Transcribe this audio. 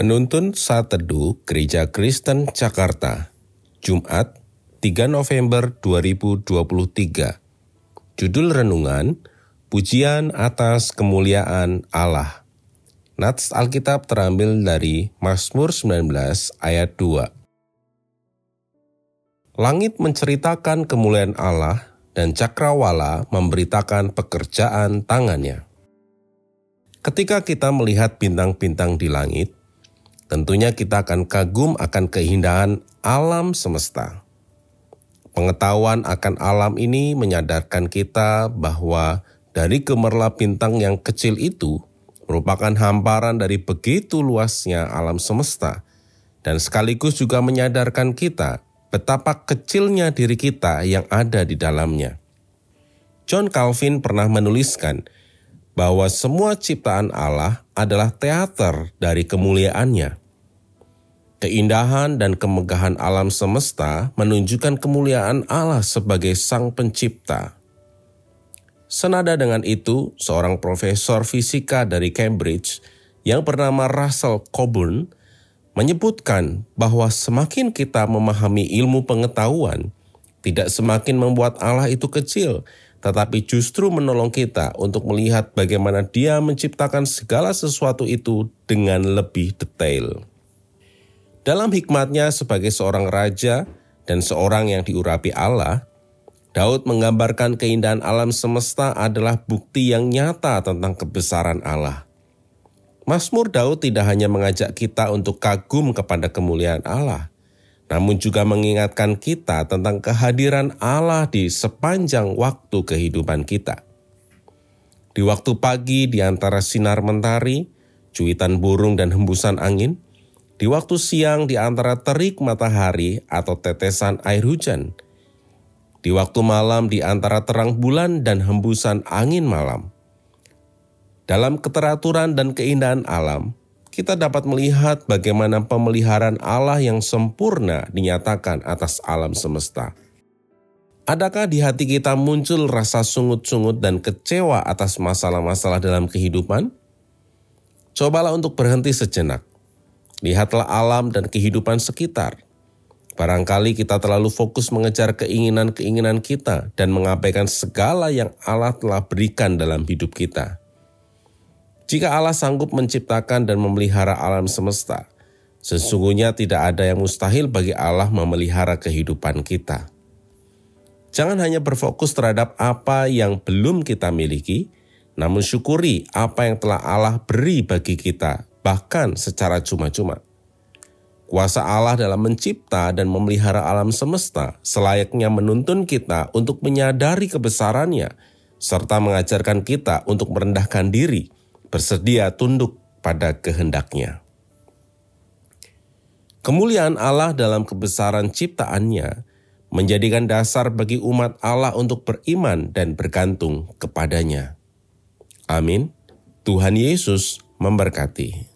Penuntun Saat Teduh Gereja Kristen Jakarta, Jumat 3 November 2023. Judul Renungan, Pujian atas Kemuliaan Allah. Nats Alkitab terambil dari Mazmur 19 ayat 2. Langit menceritakan kemuliaan Allah dan cakrawala memberitakan pekerjaan tangannya. Ketika kita melihat bintang-bintang di langit, tentunya kita akan kagum akan keindahan alam semesta. Pengetahuan akan alam ini menyadarkan kita bahwa dari gemerlap bintang yang kecil itu merupakan hamparan dari begitu luasnya alam semesta, dan sekaligus juga menyadarkan kita betapa kecilnya diri kita yang ada di dalamnya. John Calvin pernah menuliskan bahwa semua ciptaan Allah adalah teater dari kemuliaannya. Keindahan dan kemegahan alam semesta menunjukkan kemuliaan Allah sebagai Sang Pencipta. Senada dengan itu, seorang profesor fisika dari Cambridge yang bernama Russell Coburn menyebutkan bahwa semakin kita memahami ilmu pengetahuan, tidak semakin membuat Allah itu kecil, tetapi justru menolong kita untuk melihat bagaimana Dia menciptakan segala sesuatu itu dengan lebih detail. Dalam hikmatnya sebagai seorang raja dan seorang yang diurapi Allah, Daud menggambarkan keindahan alam semesta adalah bukti yang nyata tentang kebesaran Allah. Mazmur Daud tidak hanya mengajak kita untuk kagum kepada kemuliaan Allah, namun juga mengingatkan kita tentang kehadiran Allah di sepanjang waktu kehidupan kita. Di waktu pagi di antara sinar mentari, cuitan burung dan hembusan angin, di waktu siang di antara terik matahari atau tetesan air hujan, di waktu malam di antara terang bulan dan hembusan angin malam. Dalam keteraturan dan keindahan alam, kita dapat melihat bagaimana pemeliharaan Allah yang sempurna dinyatakan atas alam semesta. Adakah di hati kita muncul rasa sungut-sungut dan kecewa atas masalah-masalah dalam kehidupan? Cobalah untuk berhenti sejenak Lihatlah alam dan kehidupan sekitar. Barangkali kita terlalu fokus mengejar keinginan-keinginan kita dan mengabaikan segala yang Allah telah berikan dalam hidup kita. Jika Allah sanggup menciptakan dan memelihara alam semesta, sesungguhnya tidak ada yang mustahil bagi Allah memelihara kehidupan kita. Jangan hanya berfokus terhadap apa yang belum kita miliki, namun syukuri apa yang telah Allah beri bagi kita bahkan secara cuma-cuma. Kuasa Allah dalam mencipta dan memelihara alam semesta selayaknya menuntun kita untuk menyadari kebesarannya, serta mengajarkan kita untuk merendahkan diri, bersedia tunduk pada kehendaknya. Kemuliaan Allah dalam kebesaran ciptaannya menjadikan dasar bagi umat Allah untuk beriman dan bergantung kepadanya. Amin. Tuhan Yesus memberkati.